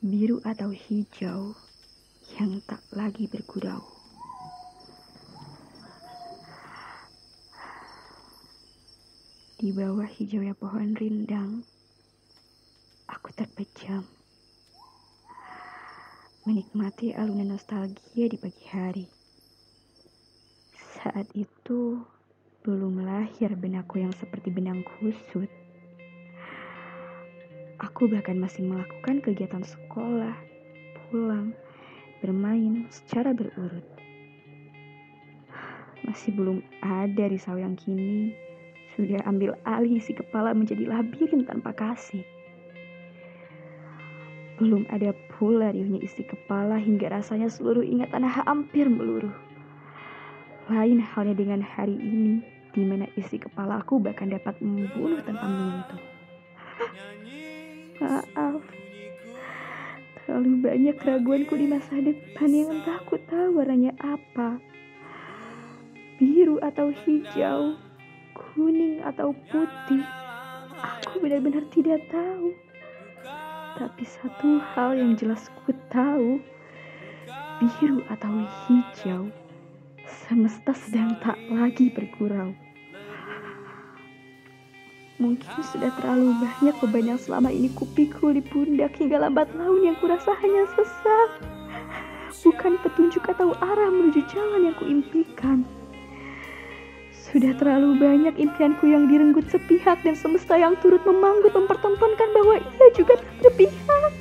biru atau hijau yang tak lagi bergurau. Di bawah hijaunya pohon rindang, aku terpejam. Menikmati alunan nostalgia di pagi hari. Saat itu, belum lahir benakku yang seperti benang kusut. Aku bahkan masih melakukan kegiatan sekolah, pulang, bermain secara berurut. Masih belum ada risau yang kini sudah ambil alih isi kepala menjadi labirin tanpa kasih. Belum ada pula riuhnya isi kepala hingga rasanya seluruh ingatan hampir meluruh. Lain halnya dengan hari ini, di mana isi kepalaku bahkan dapat membunuh tanpa menyentuh. Maaf, terlalu banyak keraguanku di masa depan yang entah aku tahu warnanya apa. Biru atau hijau, kuning atau putih, aku benar-benar tidak tahu. Tapi satu hal yang jelas ku tahu, biru atau hijau, semesta sedang tak lagi bergurau. Mungkin sudah terlalu banyak beban yang selama ini kupikul di pundak hingga lambat laun yang kurasa hanya sesat. Bukan petunjuk atau arah menuju jalan yang kuimpikan. Sudah terlalu banyak impianku yang direnggut sepihak dan semesta yang turut memanggut mempertontonkan bahwa ia juga tak berpihak.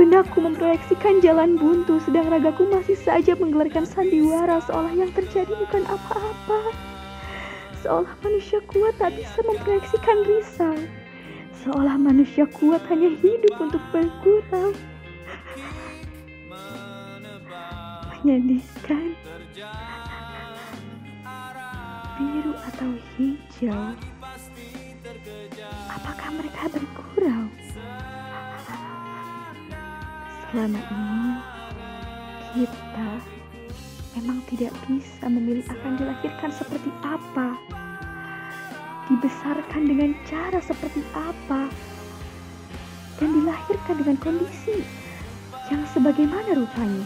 Benakku memproyeksikan jalan buntu sedang ragaku masih saja menggelarkan sandiwara seolah yang terjadi bukan apa-apa. Seolah manusia kuat tak bisa memproyeksikan risau. Seolah manusia kuat hanya hidup untuk bergurau. Menyedihkan biru atau hijau? Apakah mereka bergurau? Selama ini, kita memang tidak bisa memilih akan dilahirkan seperti apa, dibesarkan dengan cara seperti apa, dan dilahirkan dengan kondisi yang sebagaimana rupanya.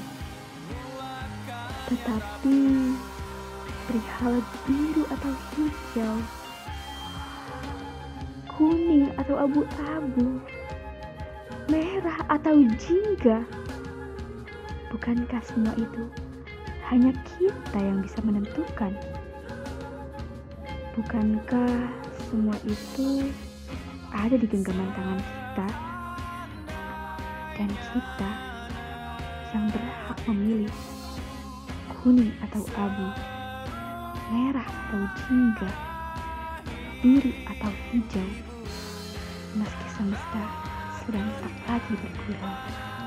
Tetapi perihal biru atau hijau, kuning atau abu-abu, merah atau jingga. Bukankah semua itu hanya kita yang bisa menentukan? Bukankah semua itu ada di genggaman tangan kita? Dan kita yang berhak memilih kuning atau abu merah atau jingga, biru atau hijau, meski semesta sedang tak lagi bergurau.